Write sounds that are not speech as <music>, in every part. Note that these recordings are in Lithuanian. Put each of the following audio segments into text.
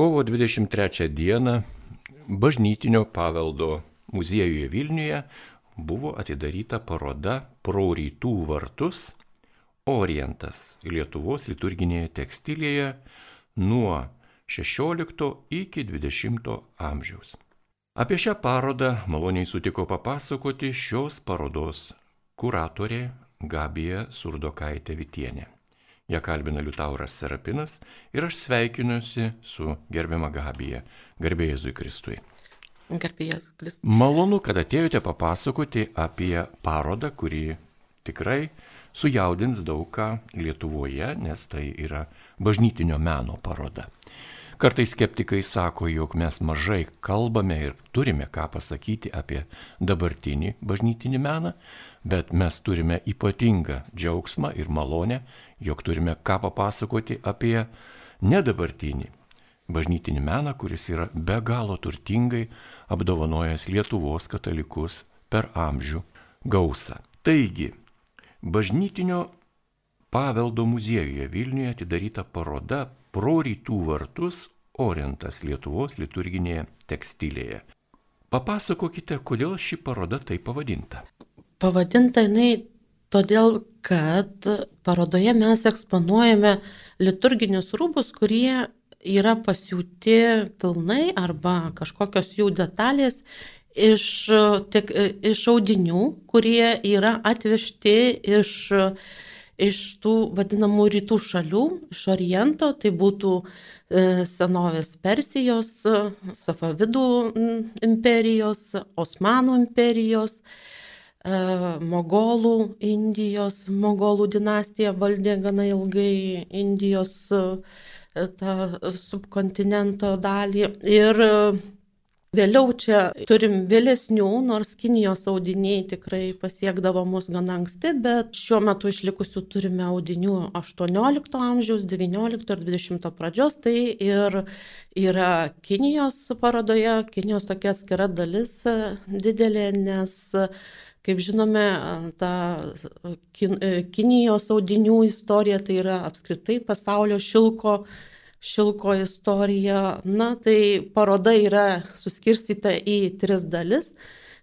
Kovo 23 dieną bažnytinio paveldo muziejuje Vilniuje buvo atidaryta paroda Pro rytų vartus Orientas Lietuvos liturginėje tekstilėje nuo 16 iki 20 amžiaus. Apie šią parodą maloniai sutiko papasakoti šios parodos kuratorė Gabija Surdokaitė Vitienė. Ja kalbina Liutauras Serapinas ir aš sveikinuosi su gerbiama Gabija, garbėjai Kristui. Garbėjai Kristui. Malonu, kad atėjote papasakoti apie parodą, kuri tikrai sujaudins daug ką Lietuvoje, nes tai yra bažnytinio meno paroda. Kartais skeptikai sako, jog mes mažai kalbame ir turime ką pasakyti apie dabartinį bažnytinį meną, bet mes turime ypatingą džiaugsmą ir malonę jog turime ką papasakoti apie nedabartinį bažnytinį meną, kuris yra be galo turtingai apdovanojęs Lietuvos katalikus per amžių gausą. Taigi, bažnytinio paveldo muziejuje Vilniuje atidaryta paroda Pro rytų vartus Orientas Lietuvos liturginėje tekstilėje. Papasakokite, kodėl ši paroda taip pavadinta. Pavadinta jinai todėl kad parodoje mes eksponuojame liturginius rūbus, kurie yra pasiūti pilnai arba kažkokios jų detalės iš, tik, iš audinių, kurie yra atvežti iš, iš tų vadinamų rytų šalių, iš Oriento, tai būtų e, senovės Persijos, Safavidų imperijos, Osmanų imperijos, E, mogolų, Indijos, mogolų dinastija valdė gana ilgai Indijos e, tą subkontinento dalį. Ir e, Vėliau čia turim vėlesnių, nors Kinijos audiniai tikrai pasiekdavo mus gana anksti, bet šiuo metu išlikusių turime audinių 18 amžiaus, 19 ir 20 pradžios. Tai ir yra Kinijos parodoje, Kinijos tokia atskira dalis didelė, nes Kaip žinome, ta kin, e, Kinijos audinių istorija tai yra apskritai pasaulio šilko, šilko istorija. Na, tai paroda yra suskirstyta į tris dalis.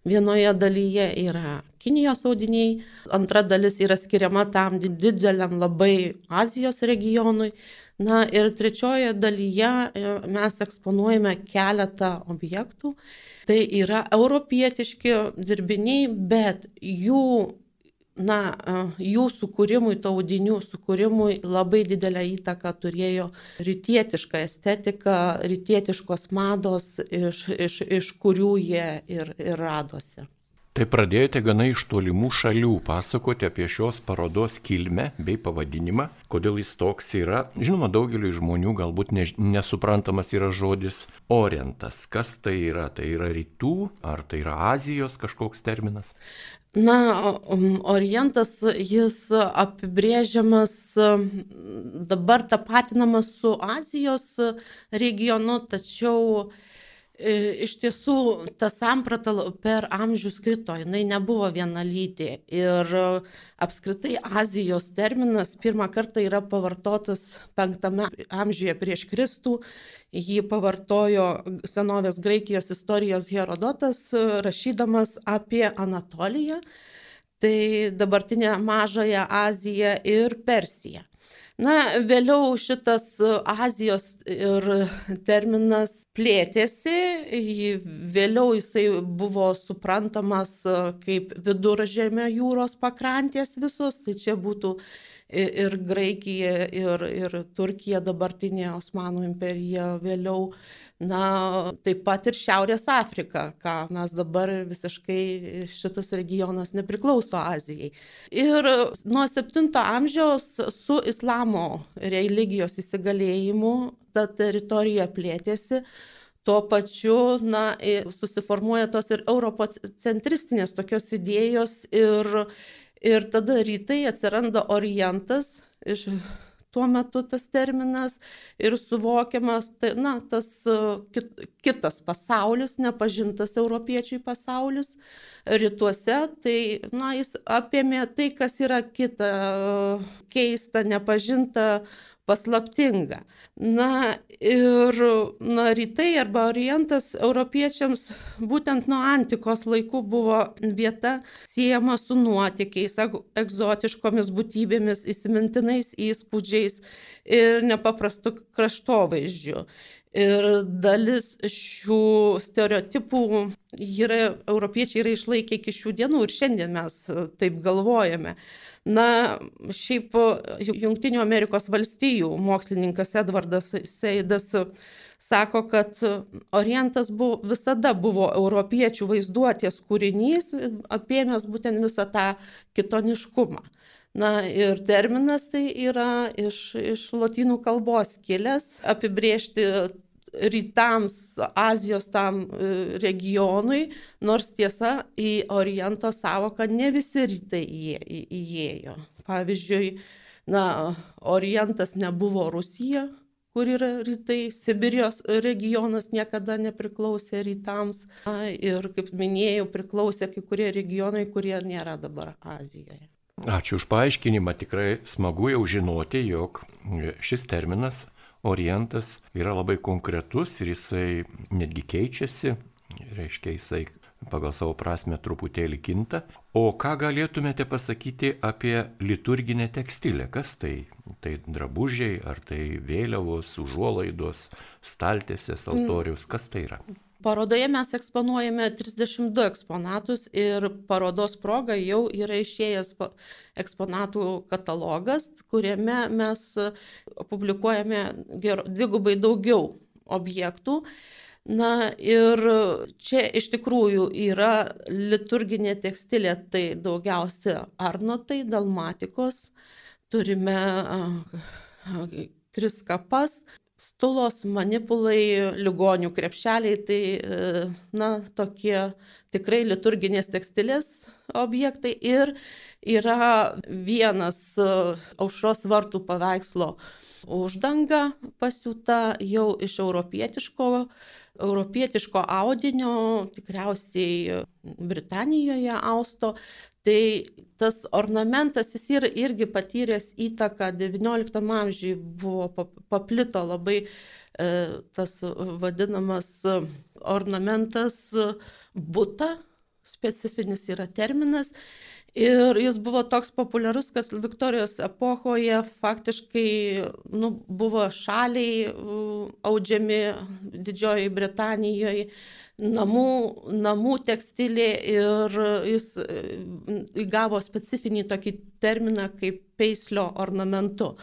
Vienoje dalyje yra Kinijos audiniai, antra dalis yra skiriama tam dideliam labai Azijos regionui. Na ir trečioje dalyje e, mes eksponuojame keletą objektų tai yra europietiški dirbiniai, bet jų, na, jų sukūrimui, to audinių sukūrimui labai didelę įtaką turėjo rytietiška estetika, rytietiškos mados, iš, iš, iš kurių jie ir, ir radosi. Tai pradėjote gana iš tolimų šalių pasakoti apie šios parodos kilmę bei pavadinimą, kodėl jis toks yra. Žinoma, daugeliu žmonių galbūt ne, nesuprantamas yra žodis orientas. Kas tai yra? Tai yra rytų ar tai yra Azijos kažkoks terminas? Na, um, orientas jis apibrėžiamas dabar tapatinamas su Azijos regionu, tačiau iš tiesų ta samprata per amžius krito, jinai nebuvo vienalytė. Ir e, apskritai Azijos terminas pirmą kartą yra pavartotas penktame amžiuje prieš Kristų. Jį pavartojo senovės Graikijos istorijos Herodotas, rašydamas apie Anatoliją, tai dabartinę Mažąją Aziją ir Persiją. Na, vėliau šitas e, Azijos ir terminas plėtėsi, vėliau jisai buvo suprantamas e, kaip viduržėmio jūros pakrantės visos, tai čia būtų ir Graikija, ir, ir Turkija, dabartinė Osmanų imperija, vėliau, na, taip pat ir Šiaurės Afrika, ką mes dabar visiškai šitas regionas nepriklauso Azijai. Ir nuo 7 amžiaus su islamo religijos įsigalėjimu ta teritorija plėtėsi. Tuo pačiu, na, susiformuoja tos ir europocentristinės tokios idėjos ir Ir tada rytai atsiranda orientas, iš, tuo metu tas terminas ir suvokiamas, tai, na, tas kit, kitas pasaulis, nepažintas europiečiai pasaulis. Rytuose tai, na, jis apėmė tai, kas yra kita, keista, nepažinta, paslaptinga. Na ir na, rytai arba orientas europiečiams būtent nuo antikos laikų buvo vieta siejama su nuotykiais, egzotiškomis būtybėmis, įsimintinais įspūdžiais ir nepaprastu kraštovaizdžiu. Ir dalis šių stereotipų yra, europiečiai yra išlaikę iki šių dienų ir šiandien mes taip galvojame. Na, šiaip Junktinių Amerikos valstijų mokslininkas Edvardas Seidas sako, kad Orientas buvo, visada buvo europiečių vaizduotės kūrinys, apėmęs būtent visą tą kitoniškumą. Na ir terminas tai yra iš, iš lotynų kalbos kilęs apibriežti rytams, Azijos tam e, regionui, nors tiesa, į Oriento savoką ne visi rytai įėjo. Pavyzdžiui, na, Orientas nebuvo Rusija, kur yra rytai, Sibirijos regionas niekada nepriklausė rytams. Na, ir, kaip minėjau, priklausė kai kurie regionai, kurie nėra dabar Azijoje. Ačiū už paaiškinimą, tikrai smagu jau žinoti, jog šis terminas orientas yra labai konkretus ir jisai netgi keičiasi, reiškia jisai pagal savo prasme truputėlį kinta. O ką galėtumėte pasakyti apie liturginę tekstilę? Kas tai? Tai drabužiai, ar tai vėliavos, užuolaidos, staltėsės, altorius, kas tai yra? Parodoje mes eksponuojame 32 eksponatus ir parodos proga jau yra išėjęs eksponatų katalogas, kuriame mes publikuojame dvigubai daugiau objektų. Na ir čia iš tikrųjų yra liturginė tekstilė, tai daugiausia arnotai, dalmatikos, turime tris kapas, stulos, manipulai, ligonių krepšeliai, tai, e, na, tokie tikrai liturginės tekstilės objektai ir yra vienas e, aušros vartų paveikslo uždanga pasiūta jau iš europietiško, europietiško audinio, tikriausiai Britanijoje austo, Tai tas ornamentas jis ir, irgi patyręs įtaką XIX amžiui buvo paplito labai e, tas vadinamas ornamentas būta, specifinis yra terminas. Ir jis buvo toks populiarus, kad Viktorijos epochoje faktiškai nu, buvo šaliai audžiami Didžiojoje Britanijoje namų, namų tekstilė ir jis e, įgavo specifinį tokį terminą kaip peislio ornamentu.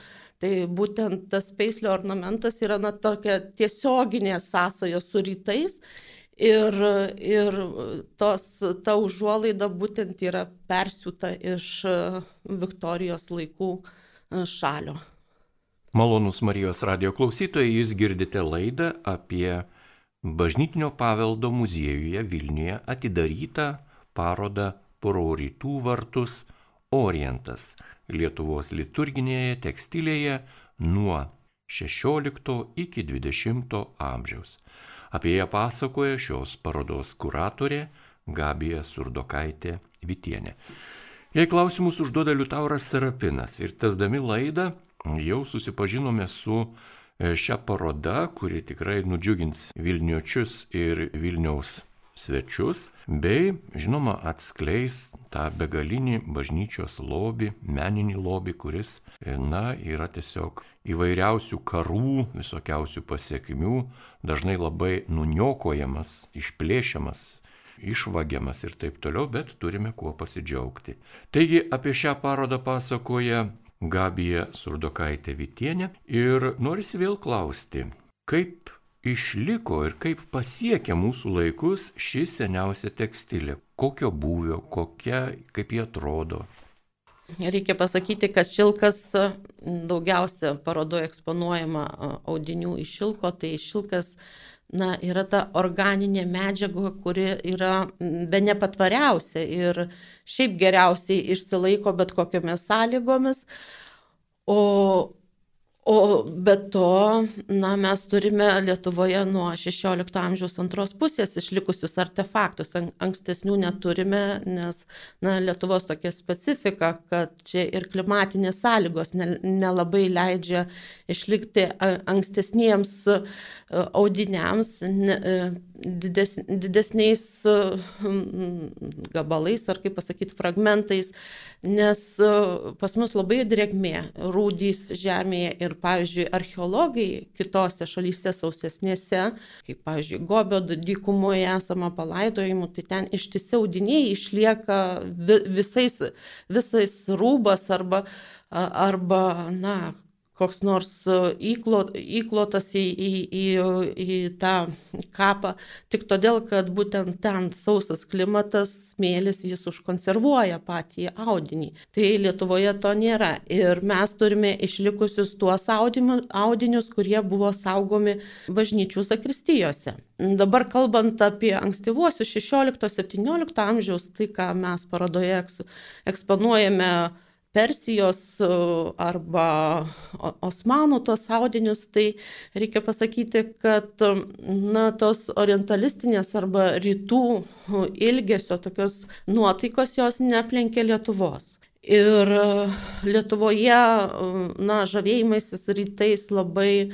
Tai būtent tas peislio ornamentas yra na, tokia tiesioginė sąsaja su rytais ir, ir tos, ta užuolaida būtent yra persiūta iš e, Viktorijos laikų e, šalio. Malonus Marijos radio klausytojai, jūs girdite laidą apie Bažnytinio paveldo muziejuje Vilniuje atidaryta paroda Pro rytų vartus Orientas Lietuvos liturginėje tekstilėje nuo 16 iki 20 amžiaus. Apie ją pasakoja šios parodos kuratorė Gabija Surdokaitė Vitienė. Jei klausimus užduoda Liutauras Serapinas ir tesdami laidą jau susipažinome su šią parodą, kuri tikrai nudžiugins Vilniučius ir Vilniaus svečius, bei, žinoma, atskleis tą begalinį bažnyčios lobį, meninį lobį, kuris, e, na, yra tiesiog įvairiausių karų, visokiausių pasiekmių, dažnai labai nuniokojamas, išplėšiamas, išvagiamas ir taip toliau, bet turime kuo pasidžiaugti. Taigi apie šią parodą pasakoja Gabija Surdokaitė Vitienė ir norisi vėl klausti, kaip išliko ir kaip pasiekia mūsų laikus ši seniausia tekstilė, kokio būvio, kokia, kaip jie atrodo. Reikia pasakyti, kad šilkas daugiausia parodoje eksponuojama audinių iš šilko, tai šilkas na, yra ta organinė medžiaga, kuri yra be nepatvariausia ir šiaip geriausiai išsilaiko bet kokiamis sąlygomis. O O be to, na, mes turime Lietuvoje nuo 16 amžiaus antros pusės išlikusius artefaktus. Ankstesnių neturime, nes, na, Lietuvos tokia specifika, kad čia ir klimatinės sąlygos nelabai leidžia išlikti ankstesniems audiniams dides, didesniais gabalais, ar kaip pasakyti, fragmentais, nes pas mus labai drėgmė, rūdys žemėje ir, pavyzdžiui, archeologai kitose šalyse sausesnėse, kaip, pavyzdžiui, Gobio dykumoje esama palaidojimų, tai ten ištisi audiniai išlieka visais, visais rūbas arba arba, na, koks nors e, įklot, įklotas į, į, į, į tą kapą, tik todėl, kad būtent ten sausas klimatas, smėlis, jis užkonservuoja patį audinį. Tai Lietuvoje to nėra. Ir mes turime išlikusius tuos audinius, kurie buvo saugomi bažnyčių zakristijose. Dabar kalbant apie ankstyvuosius 16-17 amžiaus, tai ką mes parodoje eksponuojame Persijos e, arba Osmanų tuos audinius, tai reikia pasakyti, kad na, tos orientalistinės arba rytų ilgesio tokios nuotaikos jos neplenkė Lietuvos. Ir e, Lietuvoje, na, žavėjimasis rytais labai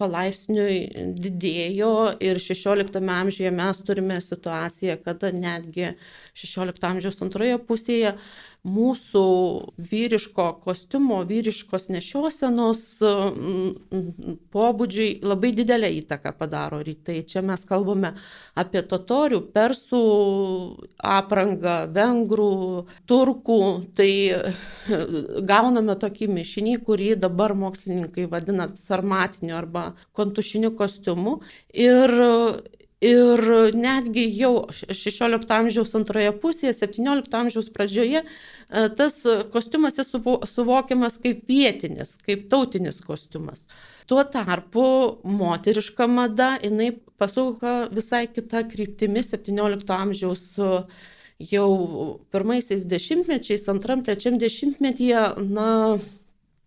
palaipsniui didėjo ir 16 amžiuje mes turime situaciją, kada netgi 16 amžiaus antroje pusėje mūsų vyriško kostiumo, vyriškos nešiosenos mm, pobūdžiai labai didelę įtaką padaro rytai. Čia mes kalbame apie totorių, persų aprangą, vengrų, turkų. Tai <laughs> gauname tokį mišinį, kurį dabar mokslininkai vadina sarmatiniu arba kontušiniu kostiumu. Ir Ir netgi jau XVI amžiaus antroje pusėje, XVII amžiaus pradžioje e, tas kostiumas suvokiamas kaip vietinis, kaip tautinis kostiumas. Tuo tarpu moteriška mada, jinai pasuka visai kitą kryptimį XVII amžiaus jau pirmaisiais dešimtmečiais, antram, trečiam dešimtmetyje, na,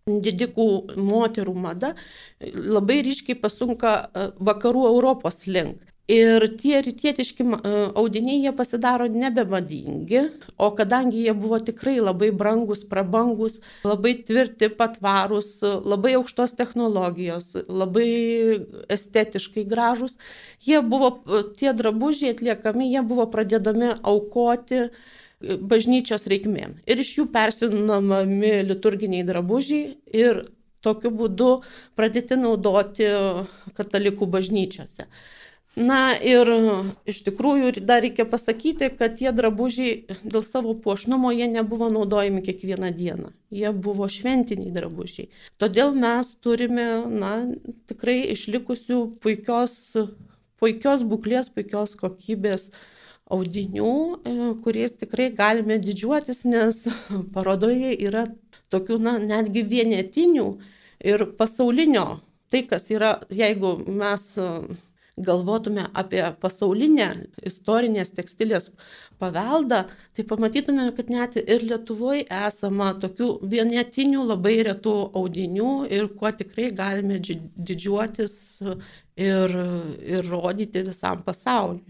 didikų moterų mada labai ryškiai pasunka e, vakarų Europos link. Ir tie rytietiški e, audiniai jie pasidaro nebemadingi, o kadangi jie buvo tikrai labai brangus, prabangus, labai tvirti, patvarūs, labai aukštos technologijos, labai estetiškai gražus, jie buvo, tie drabužiai atliekami, jie buvo pradedami aukoti bažnyčios reikmėm. Ir iš jų persinamami liturginiai drabužiai ir tokiu būdu pradėti naudoti katalikų bažnyčiose. Na ir iš tikrųjų dar reikia pasakyti, kad tie drabužiai dėl savo puošnumo jie nebuvo naudojami kiekvieną dieną. Jie buvo šventiniai drabužiai. Todėl mes turime, na, tikrai išlikusių puikios, puikios būklės, puikios kokybės audinių, e, kuriais tikrai galime didžiuotis, nes parodoje yra tokių, na, netgi vienetinių ir pasaulinio. Tai, kas yra, jeigu mes galvotume apie pasaulinę istorinės tekstilės paveldą, tai pamatytume, kad net ir Lietuvoje esama tokių vienetinių labai retų audinių ir kuo tikrai galime didžiuotis ir, ir rodyti visam pasauliu.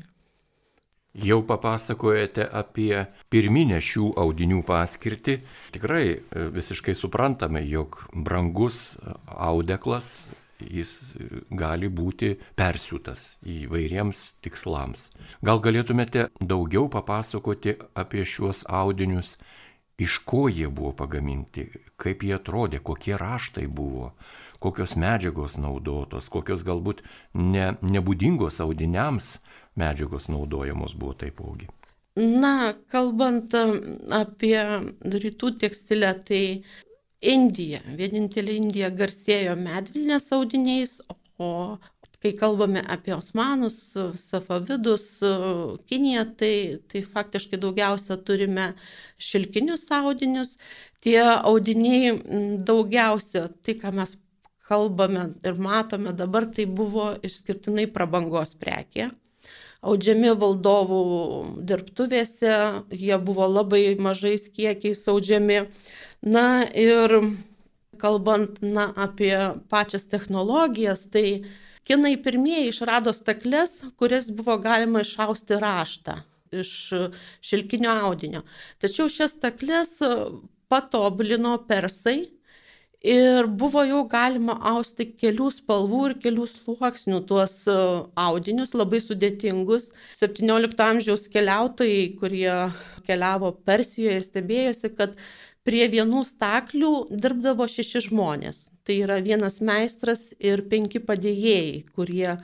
Jau papasakojate apie pirminę šių audinių paskirtį. Tikrai e, visiškai suprantame, jog brangus audeklas jis gali būti persiūtas įvairiems tikslams. Gal galėtumėte daugiau papasakoti apie šiuos audinius, iš ko jie buvo pagaminti, kaip jie atrodė, kokie raštai buvo, kokios medžiagos naudotos, kokios galbūt ne, nebūdingos audiniams medžiagos naudojamos buvo taipogi. Na, kalbant apie rytų tekstilę, tai Indija. Vienintelė Indija garsėjo medvilnės audiniais, o kai kalbame apie osmanus, safavidus, Kiniją, tai, tai faktiškai daugiausia turime šilkinius audinius. Tie audiniai daugiausia, tai ką mes kalbame ir matome dabar, tai buvo išskirtinai prabangos prekė. Audžiami valdovų dirbtuvėse, jie buvo labai mažais kiekiais audžiami Na ir kalbant na, apie pačias technologijas, tai kinai pirmieji išrado stakles, kurias buvo galima išausti raštą iš šilkinio audinio. Tačiau šias stakles patobulino persai ir buvo jau galima austi kelių spalvų ir kelių sluoksnių tuos e, audinius, labai sudėtingus. 17 amžiaus keliautojai, kurie keliavo Persijoje, stebėjosi, kad prie vienų staklių dirbdavo šeši žmonės. Tai yra vienas meistras ir penki padėjėjai, kurie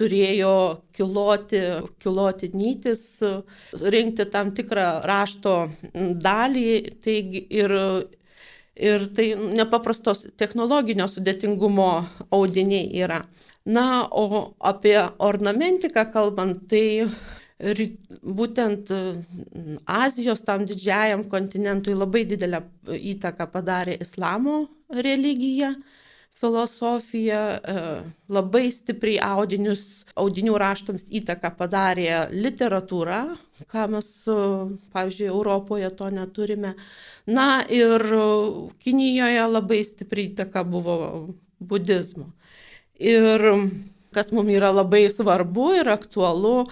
turėjo kiloti, kiloti nytis, rinkti tam tikrą rašto dalį taigi, ir Ir tai nepaprastos technologinio sudėtingumo audiniai yra. Na, o apie ornamentiką kalbant, tai būtent Azijos tam didžiajam kontinentui labai didelę įtaką padarė islamo religija filosofija, e, labai stipriai audinius, audinių raštams įtaką padarė literatūra, ką mes, e, pavyzdžiui, Europoje to neturime. Na ir Kinijoje labai stipriai įtaka buvo budizmo. Ir kas mums yra labai svarbu ir aktualu,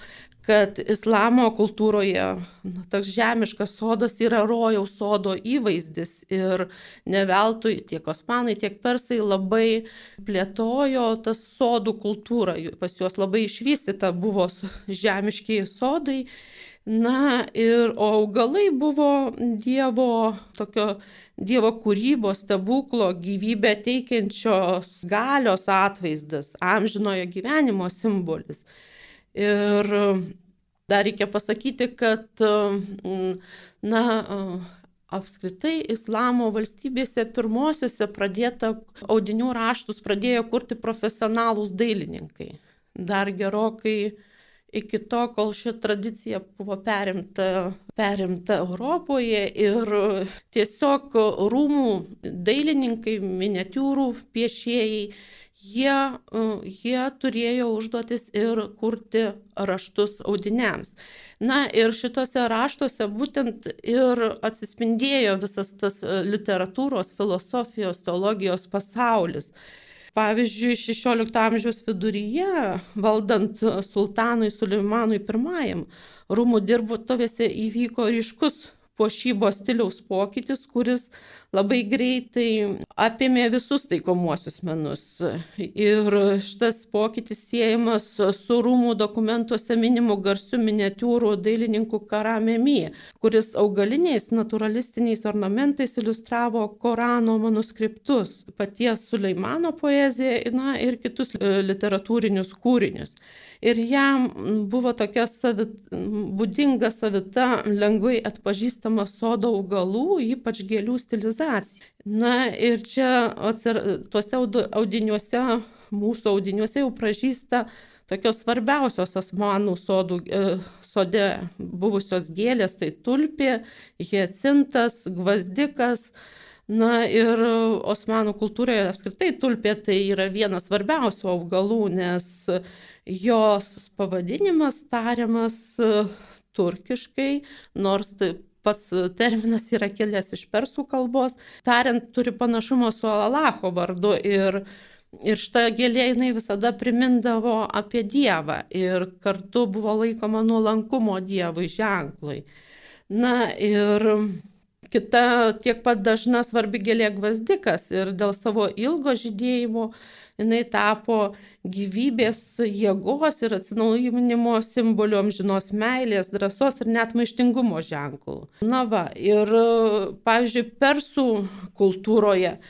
kad islamo kultūroje na, toks žemiškas sodas yra rojaus sodo įvaizdis ir ne veltui tiek osmanai, tiek persai labai plėtojo tas sodų kultūrą, pas juos labai išvystyta buvo žemiškiai sodai. Na ir augalai buvo Dievo tokio Dievo kūrybos, stebuklo, gyvybę teikiančios galios atvaizdas, amžinojo gyvenimo simbolis. Ir dar reikia pasakyti, kad na, apskritai islamo valstybėse pirmosiuose pradėta audinių raštus pradėjo kurti profesionalūs dailininkai. Dar gerokai iki to, kol ši tradicija buvo perimta, perimta Europoje ir tiesiog rūmų dailininkai, miniatiūrų piešėjai jie, e, jie turėjo užduotis ir kurti raštus audiniams. Na ir šituose raštuose būtent ir atsispindėjo visas tas e, literatūros, filosofijos, teologijos pasaulis. Pavyzdžiui, XVI amžiaus viduryje, valdant sultanui Suleimanui I, rūmų dirbotuvėse įvyko ryškus puošybos stiliaus pokytis, kuris labai greitai apėmė visus taikomuosius menus. Ir šitas pokytis siejamas su rūmų dokumentuose minimu garsiu miniatiūrų dailininku Karamemi, kuris augaliniais naturalistiniais ornamentais iliustravo Korano manuskriptus, paties Suleimano poeziją na, ir kitus literatūrinius kūrinius ir jam buvo tokia savit, būdinga savita, lengvai atpažįstama sodo augalų, ypač gėlių stilizacija. Na ir čia atsir, tuose audiniuose, mūsų audiniuose jau pražįsta tokios svarbiausios asmanų sodų. E, sode buvusios gėlės tai tulpė, hiecintas, gvazdikas, Na ir osmanų kultūroje apskritai tulpė tai yra vienas svarbiausių augalų, nes jos pavadinimas tariamas e, turkiškai, nors tai pats terminas yra kilęs iš persų kalbos, tariant turi panašumą su Alacho vardu ir, ir šita gėlė jinai visada primindavo apie Dievą ir kartu buvo laikoma nuolankumo Dievui ženklui. Na ir kita tiek pat dažna svarbi gėlė gvazdikas ir dėl savo ilgo žydėjimo jinai tapo gyvybės jėgos ir atsinaujinimo simboliu amžinos meilės, drąsos ir net maištingumo ženklų. Na va, ir pavyzdžiui, persų kultūroje e,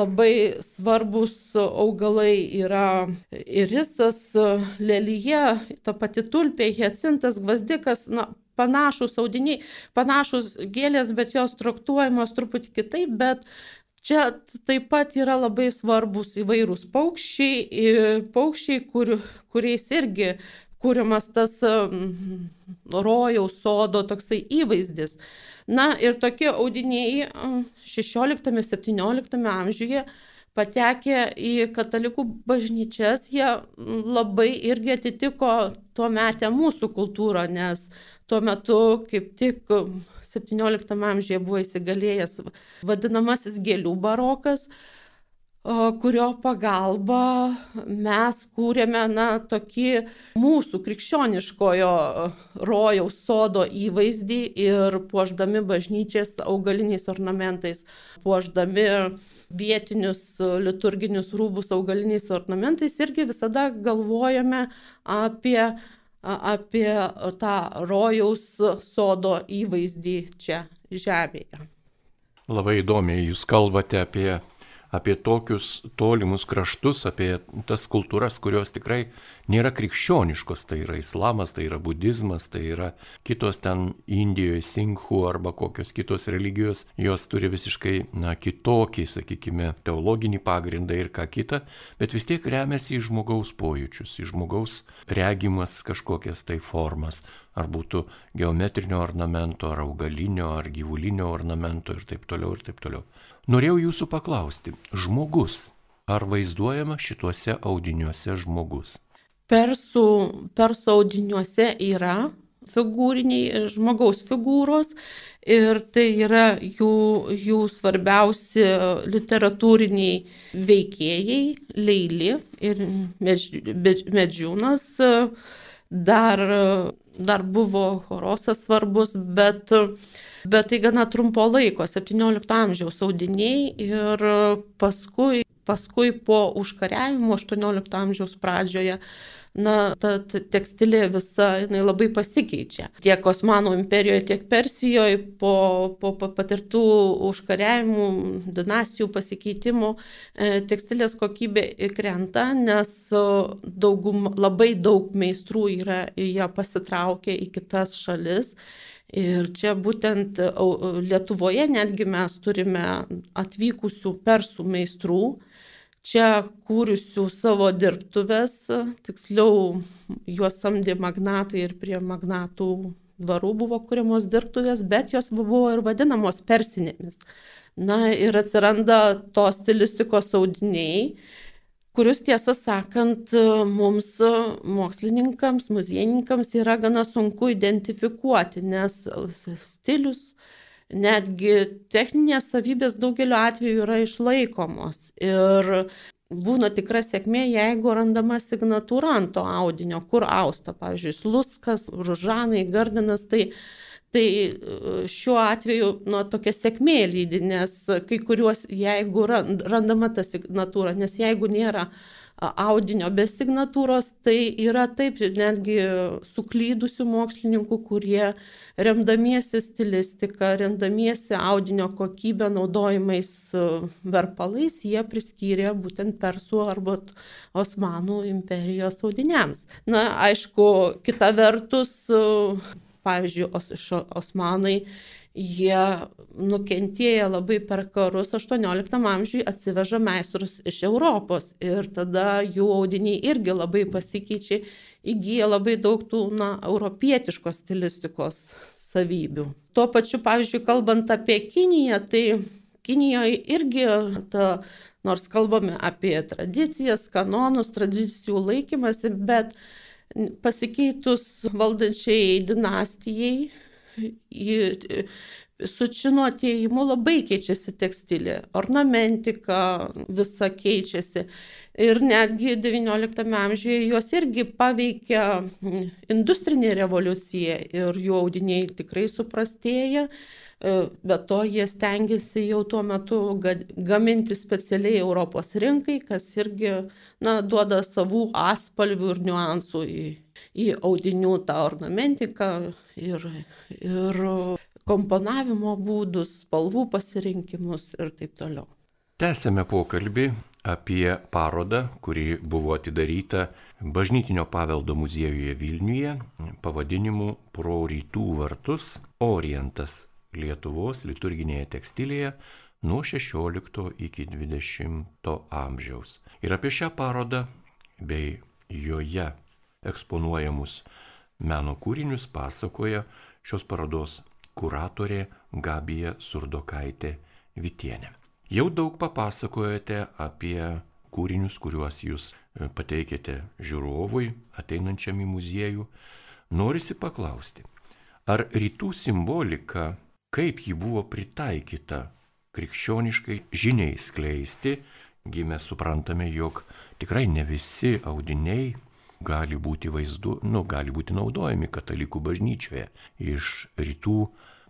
labai svarbus augalai yra irisas, lelyje, ta pati tulpė, hiacintas, gvazdikas, na, panašus audiniai, panašus gėlės, bet jos traktuojamos truputį kitaip, bet Čia taip pat yra labai svarbus įvairūs paukščiai, paukščiai kur, kuriais irgi kūriamas tas rojaus sodo toksai įvaizdis. Na ir tokie audiniai 16-17 amžiuje patekę į katalikų bažnyčias, jie labai irgi atitiko tuo metę mūsų kultūrą, nes tuo metu kaip tik XVII amžiuje buvo įsigalėjęs vadinamasis gėlių barokas, kurio pagalba mes kūrėme na, tokį mūsų krikščioniškojo rojaus sodo įvaizdį ir puoždami bažnyčias augaliniais ornamentais, puoždami vietinius liturginius rūbus augaliniais ornamentais irgi visada galvojame apie, apie tą rojaus sodo įvaizdį čia žemėje. Labai įdomiai jūs kalbate apie apie tokius tolimus kraštus, apie tas kultūras, kurios tikrai nėra krikščioniškos, tai yra islamas, tai yra budizmas, tai yra kitos ten Indijoje, Sinkhu arba kokios kitos religijos, jos turi visiškai, na, kitokį, sakykime, teologinį pagrindą ir ką kitą, bet vis tiek remiasi į žmogaus pojūčius, į žmogaus regimas kažkokias tai formas, ar būtų geometrinio ornamento, ar augalinio, ar gyvulinio ornamento ir taip toliau ir taip toliau. Norėjau jūsų paklausti, žmogus, ar vaizduojama šituose audiniuose žmogus? Persų, persų audiniuose yra figūriniai žmogaus figūros ir tai yra jų, jų svarbiausi literatūriniai veikėjai, Leili ir Medžiūnas. Dar, dar buvo Horosas svarbus, bet bet tai gana trumpo laiko, 17 amžiaus audiniai ir paskui, paskui po užkariavimo 18 amžiaus pradžioje na, ta, ta tekstilė visa, jinai labai pasikeičia. Tiek Osmanų imperijoje, tiek Persijoje po, po, po patirtų užkariavimų, dinastijų pasikeitimų e, tekstilės kokybė krenta, nes daugum, labai daug meistrų yra jie pasitraukę į kitas šalis Ir čia būtent Lietuvoje netgi mes turime atvykusių persų meistrų, čia kūrusių savo dirbtuves, tiksliau juos samdė magnatai ir prie magnatų dvarų buvo kūriamos dirbtuvės, bet jos buvo ir vadinamos persinėmis. Na ir atsiranda tos stilistikos audiniai, kurius tiesą sakant mums mokslininkams, muziejininkams yra gana sunku identifikuoti, nes stilius, netgi techninės savybės daugeliu atveju yra išlaikomos. Ir būna tikra sėkmė, jeigu randama signatūra ant to audinio, kur austa, pavyzdžiui, Luskas, Ružanai, Gardinas, tai Tai e, šiuo atveju nu, tokia sėkmė lydi, nes kai kuriuos, jeigu randama ta signatūra, nes jeigu nėra audinio be signatūros, tai yra taip netgi suklydusių mokslininkų, kurie remdamiesi stilistiką, remdamiesi audinio kokybę naudojimais verpalais, jie priskyrė būtent persų arba Osmanų imperijos audiniams. Na, aišku, kita vertus, pavyzdžiui, os, osmanai, jie nukentėję labai per karus 18 amžiui atsiveža meistrus iš Europos ir tada jų audiniai irgi labai pasikeičia, įgyja labai daug tų, na, europietiškos stilistikos savybių. Tuo pačiu, pavyzdžiui, kalbant apie Kiniją, tai Kinijoje irgi ta nors kalbame apie tradicijas, kanonus, tradicijų laikymasi, bet pasikeitus valdančiai dinastijai, su čino atėjimu labai keičiasi tekstilė, ornamentika visa keičiasi. Ir netgi XIX amžiuje juos irgi paveikia industrinė revoliucija ir jų audiniai tikrai suprastėja. E, be to jie stengiasi jau tuo metu gaminti specialiai Europos rinkai, kas irgi na, duoda savų atspalvių ir niuansų į, į audinių tą ornamentiką ir, ir komponavimo būdus, spalvų pasirinkimus ir taip toliau. Tęsėme pokalbį apie parodą, kuri buvo atidaryta Bažnytinio paveldo muziejuje Vilniuje pavadinimu Pro rytų vartus Orientas Lietuvos liturginėje tekstilėje nuo 16 iki 20 amžiaus. Ir apie šią parodą bei joje eksponuojamus meno kūrinius pasakoja šios parodos kuratorė Gabija Surdokaitė Vitienė. Jau daug papasakojate apie kūrinius, kuriuos jūs e, pateikėte žiūrovui ateinančiam į muziejų. Norisi paklausti, ar rytų simbolika kaip ji buvo pritaikyta krikščioniškai žiniai skleisti, gimė suprantame, jog tikrai ne visi audiniai gali būti vaizdu, nu, gali būti naudojami katalikų bažnyčioje. Iš rytų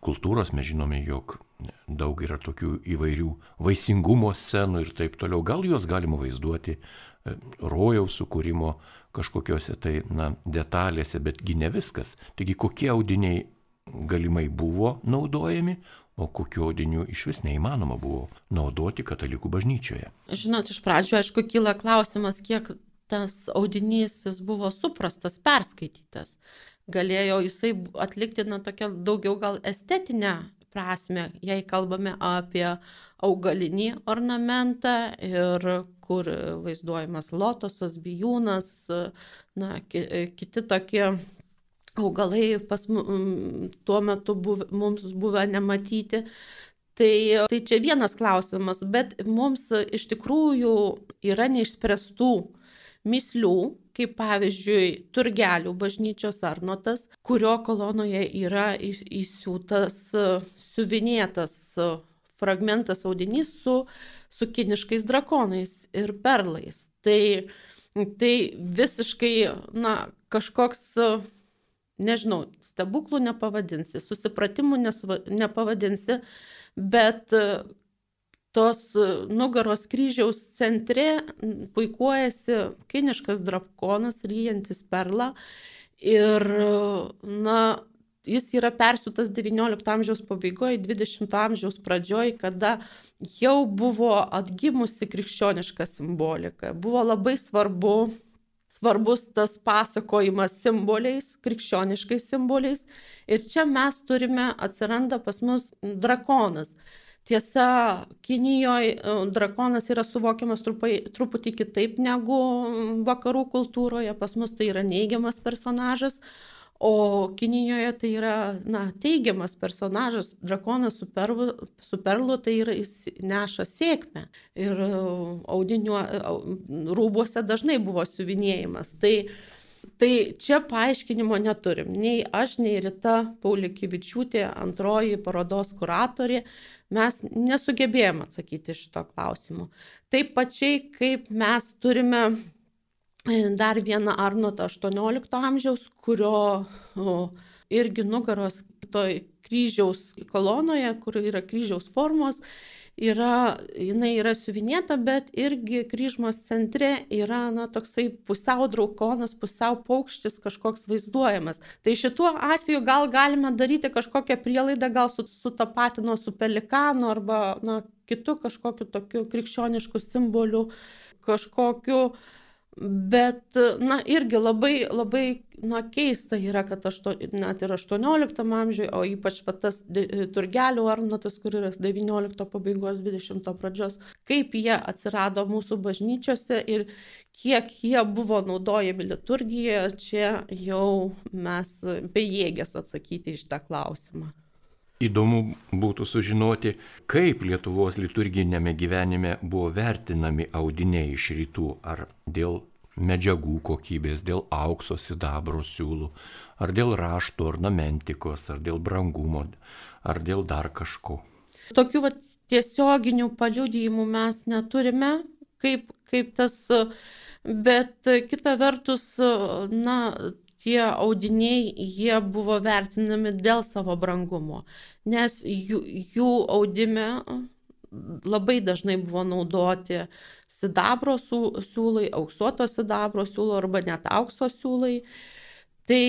kultūros mes žinome, jog daug yra tokių įvairių vaisingumo scenų ir taip toliau. Gal juos galima vaizduoti e, rojaus sukūrimo kažkokiose tai, na, detalėse, betgi ne viskas. Taigi kokie audiniai galimai buvo naudojami, o kokiu audiniu iš vis neįmanoma buvo naudoti katalikų bažnyčioje. Žinot, iš pradžių, aišku, kyla klausimas, kiek tas audinys jis buvo suprastas, perskaitytas. Galėjo jisai atlikti, na, tokią daugiau gal estetinę prasme, jei kalbame apie augalinį ornamentą ir kur vaizduojamas lotosas, bijūnas, na, kiti tokie augalai pas tuo metu buv, mums buvę nematyti. Tai, tai čia vienas klausimas, bet mums iš tikrųjų yra neišspręstų mislių, kaip pavyzdžiui Turgelių bažnyčios arnotas, kurio kolonoje yra įsiūtas, siuvinėtas fragmentas audinys su, su kiniškais drakonais ir perlais. Tai, tai visiškai, na, kažkoks nežinau, stebuklų nepavadinsi, susipratimų nepavadinsi, bet tos e, nugaros kryžiaus centre puikuojasi kiniškas drakonas, ryjantis perlą ir, na, jis yra persiūtas XIX amžiaus pabaigoje, XX amžiaus pradžioje, kada jau buvo atgimusi krikščioniška simbolika. Buvo labai svarbu svarbus tas pasakojimas simboliais, krikščioniškais simboliais. Ir čia mes turime, atsiranda pas mus drakonas. Tiesa, Kinijoje drakonas yra suvokiamas trupai, truputį kitaip negu vakarų kultūroje, pas mus tai yra neigiamas personažas, O Kinijoje tai yra na, teigiamas personažas, drakonas su perlu, su perlu tai yra jis neša sėkmę. Ir e, audiniu e, rūbuose dažnai buvo siuvinėjimas. Tai, tai čia paaiškinimo neturim. Nei aš, nei Rita Paulikivičiūtė, antroji parodos kuratorė, mes nesugebėjome atsakyti šito klausimu. Taip pačiai, kaip mes turime dar vieną Arnotą 18 amžiaus, kurio o, irgi nugaros toj kryžiaus kolonoje, kur yra kryžiaus formos, yra, jinai yra siuvinėta, bet irgi kryžmos centre yra na, toksai pusiau draukonas, pusiau paukštis kažkoks vaizduojamas. Tai šituo atveju gal galime daryti kažkokią prielaidą, gal su, su tapatino su pelikanu arba na, kitu kažkokiu tokiu krikščionišku simboliu, kažkokiu Bet, na, irgi labai, labai, na, keista yra, kad ašto, net ir 18 amžiuje, o ypač tas turgelių arnatas, kur yra 19 pabaigos, 20 pradžios, kaip jie atsirado mūsų bažnyčiose ir kiek jie buvo naudojami liturgijoje, čia jau mes bejėgės atsakyti iš tą klausimą. Įdomu būtų sužinoti, kaip Lietuvos liturginėme gyvenime buvo vertinami audiniai iš rytų, ar dėl medžiagų kokybės, dėl aukso, sidabro siūlų, ar dėl rašto ornamentikos, ar dėl brangumo, ar dėl dar kažko. Tokių vat, tiesioginių paliudijimų mes neturime, kaip, kaip tas, bet kita vertus, na, tie audiniai, jie buvo vertinami dėl savo brangumo, nes jų, jų audime labai dažnai buvo naudoti sidabro siūlai, auksuoto sidabro siūlo arba net aukso siūlai. Tai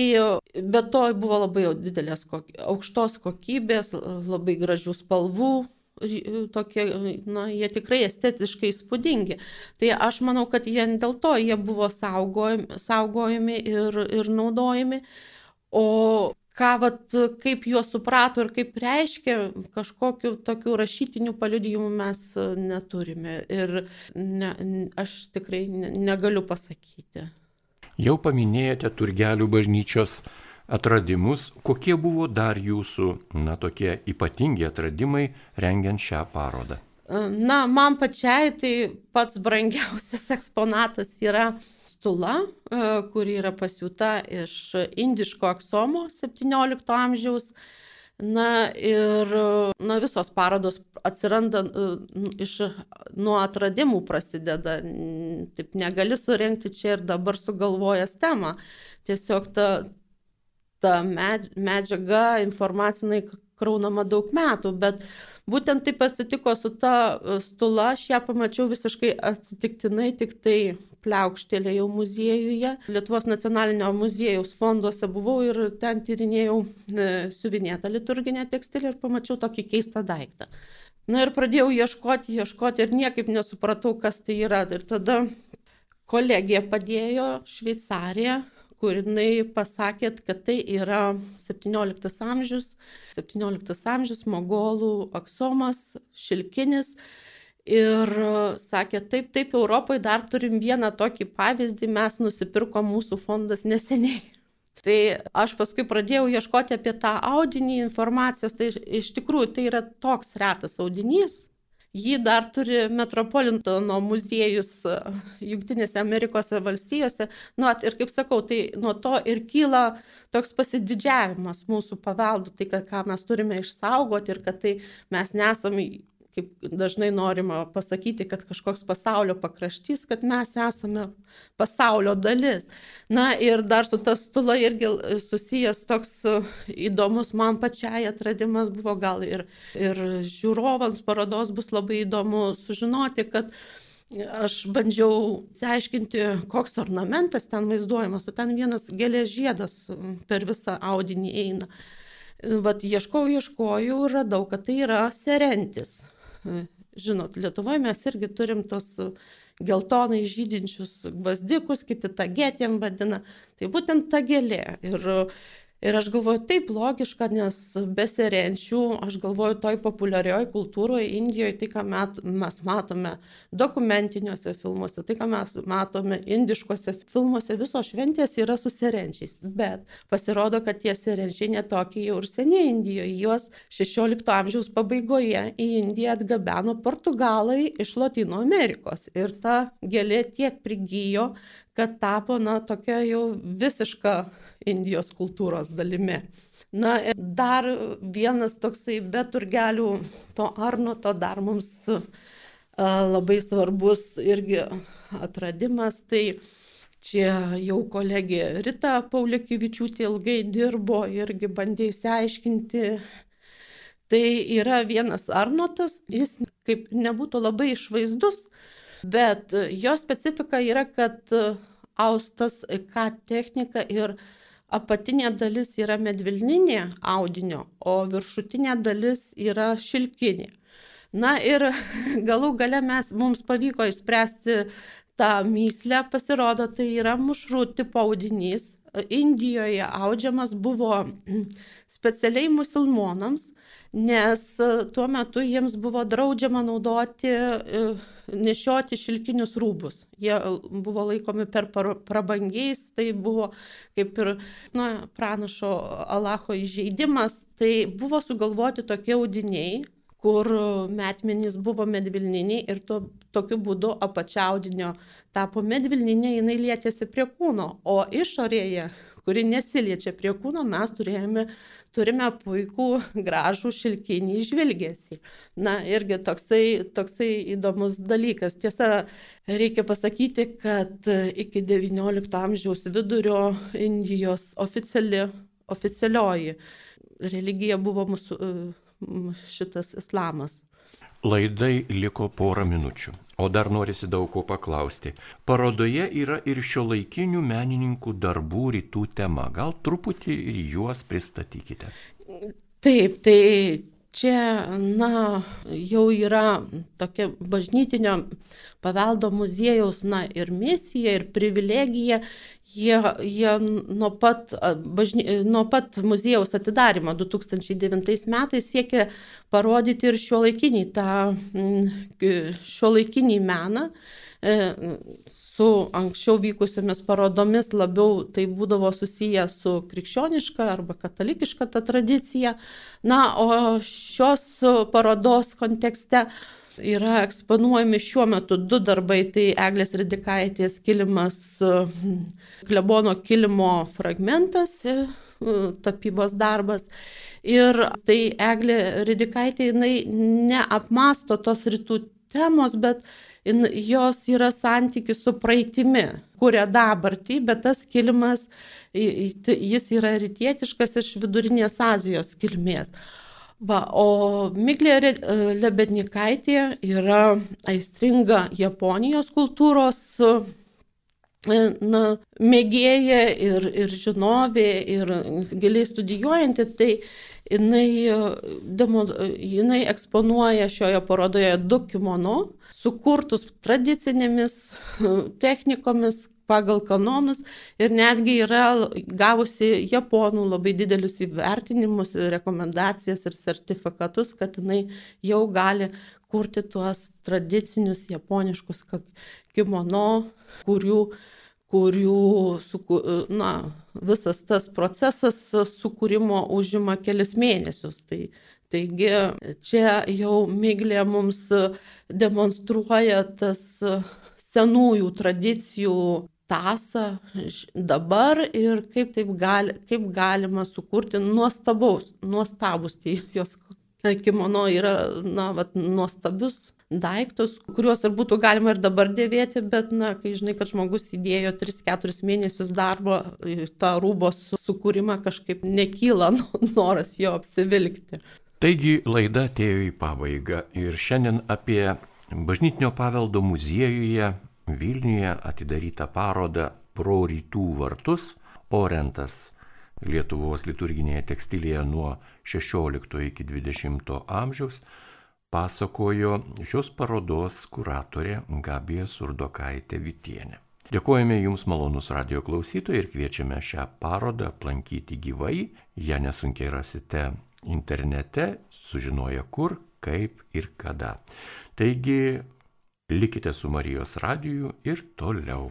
be to buvo labai didelės aukštos kokybės, labai gražių spalvų, tokie, na, jie tikrai estetiškai įspūdingi. Tai aš manau, kad jie dėl to jie buvo saugojami, saugojami ir, ir naudojami. O ką, vat, kaip juos suprato ir kaip reiškia, kažkokiu tokiu rašytiniu paliudijimu mes neturime. Ir ne, aš tikrai negaliu pasakyti. Jau paminėjote Turgelių bažnyčios atradimus, kokie buvo dar jūsų, na, tokie ypatingi atradimai rengiant šią parodą? Na, man pačiai tai pats brangiausias eksponatas yra stula, kuri yra pasiūta iš indiško aksomo 17 amžiaus. Na ir na, visos parodos atsiranda iš, nuo atradimų prasideda. Taip negali surenkti čia ir dabar sugalvojęs temą. Tiesiog ta, ta medžiaga informacinai kraunama daug metų, bet būtent taip atsitiko su ta e, stula, aš ją pamačiau visiškai atsitiktinai, tik tai pliaukštėlėjau muziejuje. Lietuvos nacionalinio muziejaus fonduose buvau ir ten tyrinėjau e, siuvinėtą liturginę tekstilę ir pamačiau tokį keistą daiktą. Na ir pradėjau ieškoti, ieškoti ir niekaip nesupratau, kas tai yra. Ir tada kolegija padėjo Šveicarija kur jinai pasakė, kad tai yra 17 amžius, 17 amžius, mogolų aksomas, šilkinis. Ir sakė, taip, taip, Europoje dar turim vieną tokį pavyzdį, mes nusipirkom mūsų fondas neseniai. <laughs> Tai aš paskui pradėjau ieškoti apie tą audinį informacijos, tai iš tikrųjų tai yra toks retas audinys, Jį dar turi Metropolitano muziejus e, Junktinėse Amerikos valstijose. Nu, ir kaip sakau, tai nuo to ir kyla toks pasididžiavimas mūsų paveldų, tai ką mes turime išsaugoti ir kad tai mes nesame kaip dažnai norima pasakyti, kad kažkoks pasaulio pakraštys, kad mes esame pasaulio dalis. Na ir dar su tas stula irgi susijęs toks e, įdomus man pačiai atradimas buvo gal ir, ir žiūrovams parodos bus labai įdomu sužinoti, kad Aš bandžiau seaiškinti, koks ornamentas ten vaizduojamas, o ten vienas gėlės žiedas per visą audinį eina. Vat ieškojau, ieškojau ir radau, kad tai yra serentis. Žinot, Lietuvoje mes irgi turim tos geltonai žydinčius gvazdikus, kiti tagėtėm vadina. Tai būtent ta gėlė. Ir Ir aš galvoju, taip logiška, nes besirenčių, aš galvoju, toj populiarioje kultūroje Indijoje, tai ką met, mes matome dokumentiniuose filmuose, tai ką mes matome indiškose filmuose, visos šventės yra su serenčiais. Bet pasirodo, kad tie serenčiai netokie jau ir seniai Indijoje. Juos 16 amžiaus pabaigoje į Indiją atgabeno portugalai iš Latino Amerikos. Ir ta gėlė tiek prigijo, kad tapo, na, tokia jau visiška Indijos kultūros dalimi. Na, dar vienas toksai be turgelių to Arnoto dar mums labai svarbus irgi atradimas, tai čia jau kolegė Rita Paulikivičiūtė ilgai dirbo irgi bandė įsiaiškinti. Tai yra vienas Arnotas, jis kaip nebūtų labai išvaizdus, bet jo specifika yra, kad austas K technika ir apatinė dalis yra medvilninė audinio, o viršutinė dalis yra šilkinė. Na ir <laughs> galų gale mes, mums pavyko išspręsti tą myslę, pasirodo, tai yra mušrų tipo audinys. Indijoje audžiamas buvo <clears throat> specialiai musulmonams, nes tuo metu jiems buvo draudžiama naudoti nešioti šilkinius rūbus. Jie buvo laikomi per prabangiais, tai buvo kaip ir na, pranašo Alacho įžeidimas. Tai buvo sugalvoti tokie audiniai, kur metmenys buvo medvilniniai ir to, tokiu būdu apačiaudinio tapo medvilninė, jinai lietėsi prie kūno, o išorėje kuri nesiliečia prie kūno, mes turėjome, turime puikų, gražų šilkinį žvilgesį. Na, irgi toksai, toksai įdomus dalykas. Tiesa, reikia pasakyti, kad iki XIX amžiaus vidurio Indijos oficiali, oficialioji religija buvo mūsų šitas islamas. Laidai liko porą minučių, o dar norisi daug ko paklausti. Parodoje yra ir šio laikinių menininkų darbų rytų tema. Gal truputį ir juos pristatykite. Taip, tai čia, na, jau yra tokia bažnytinio paveldo muziejaus, na, ir misija, ir privilegija. Jie, jie nuo, pat, bažny, nuo pat muziejaus atidarimo 2009 metais siekia parodyti ir šio laikinį, tą šio laikinį meną e, su anksčiau vykusiomis parodomis labiau tai būdavo susiję su krikščioniška arba katalikiška ta tradicija. Na, o šios parodos kontekste yra eksponuojami šiuo metu du darbai - tai Eglės Ridikaitės kilimas, klebono kilimo fragmentas, tapybos darbas. Ir tai Eglė Ridikaitė, jinai neapmasto tos rytų temos, bet jos yra santykis su praeitimi, kuria dabartį, bet tas kilimas, jis yra rytietiškas iš vidurinės Azijos kilmės. Va, o Miglė Lebednikaitė yra aistringa Japonijos kultūros na, mėgėja ir, ir žinovė, ir giliai studijuojanti, tai jinai, demo, jinai eksponuoja šioje parodoje du kimono, sukurtus tradicinėmis technikomis pagal kanonus ir netgi yra gavusi japonų labai didelius įvertinimus, rekomendacijas ir sertifikatus, kad jinai jau gali kurti tuos tradicinius japoniškus kimono, kurių kurių suku, na, visas tas procesas sukūrimo užima kelis mėnesius. Tai, taigi čia jau Miglė mums demonstruoja tas senųjų tradicijų tasą dabar ir kaip, gali, kaip galima sukurti nuostabaus, nuostabus tie jos kimono yra, na, vat, nuostabius daiktus, kuriuos ir būtų galima ir dabar dėvėti, bet, na, kai žinai, kad žmogus įdėjo 3-4 mėnesius darbo tą rūbos sukūrimą, kažkaip nekyla noras jo apsivilkti. Taigi laida atėjo į pabaigą ir šiandien apie bažnytinio paveldo muziejuje Vilniuje atidarytą parodą Pro rytų vartus Orentas Lietuvos liturginėje tekstilėje nuo 16 iki 20 amžiaus pasakojo šios parodos kuratorė Gabija Surdokaitė Vitienė. Dėkojame Jums malonus radio klausytojai ir kviečiame šią parodą aplankyti gyvai. ją nesunkiai rasite internete, sužinoję kur, kaip ir kada. Taigi, likite su Marijos radiju ir toliau.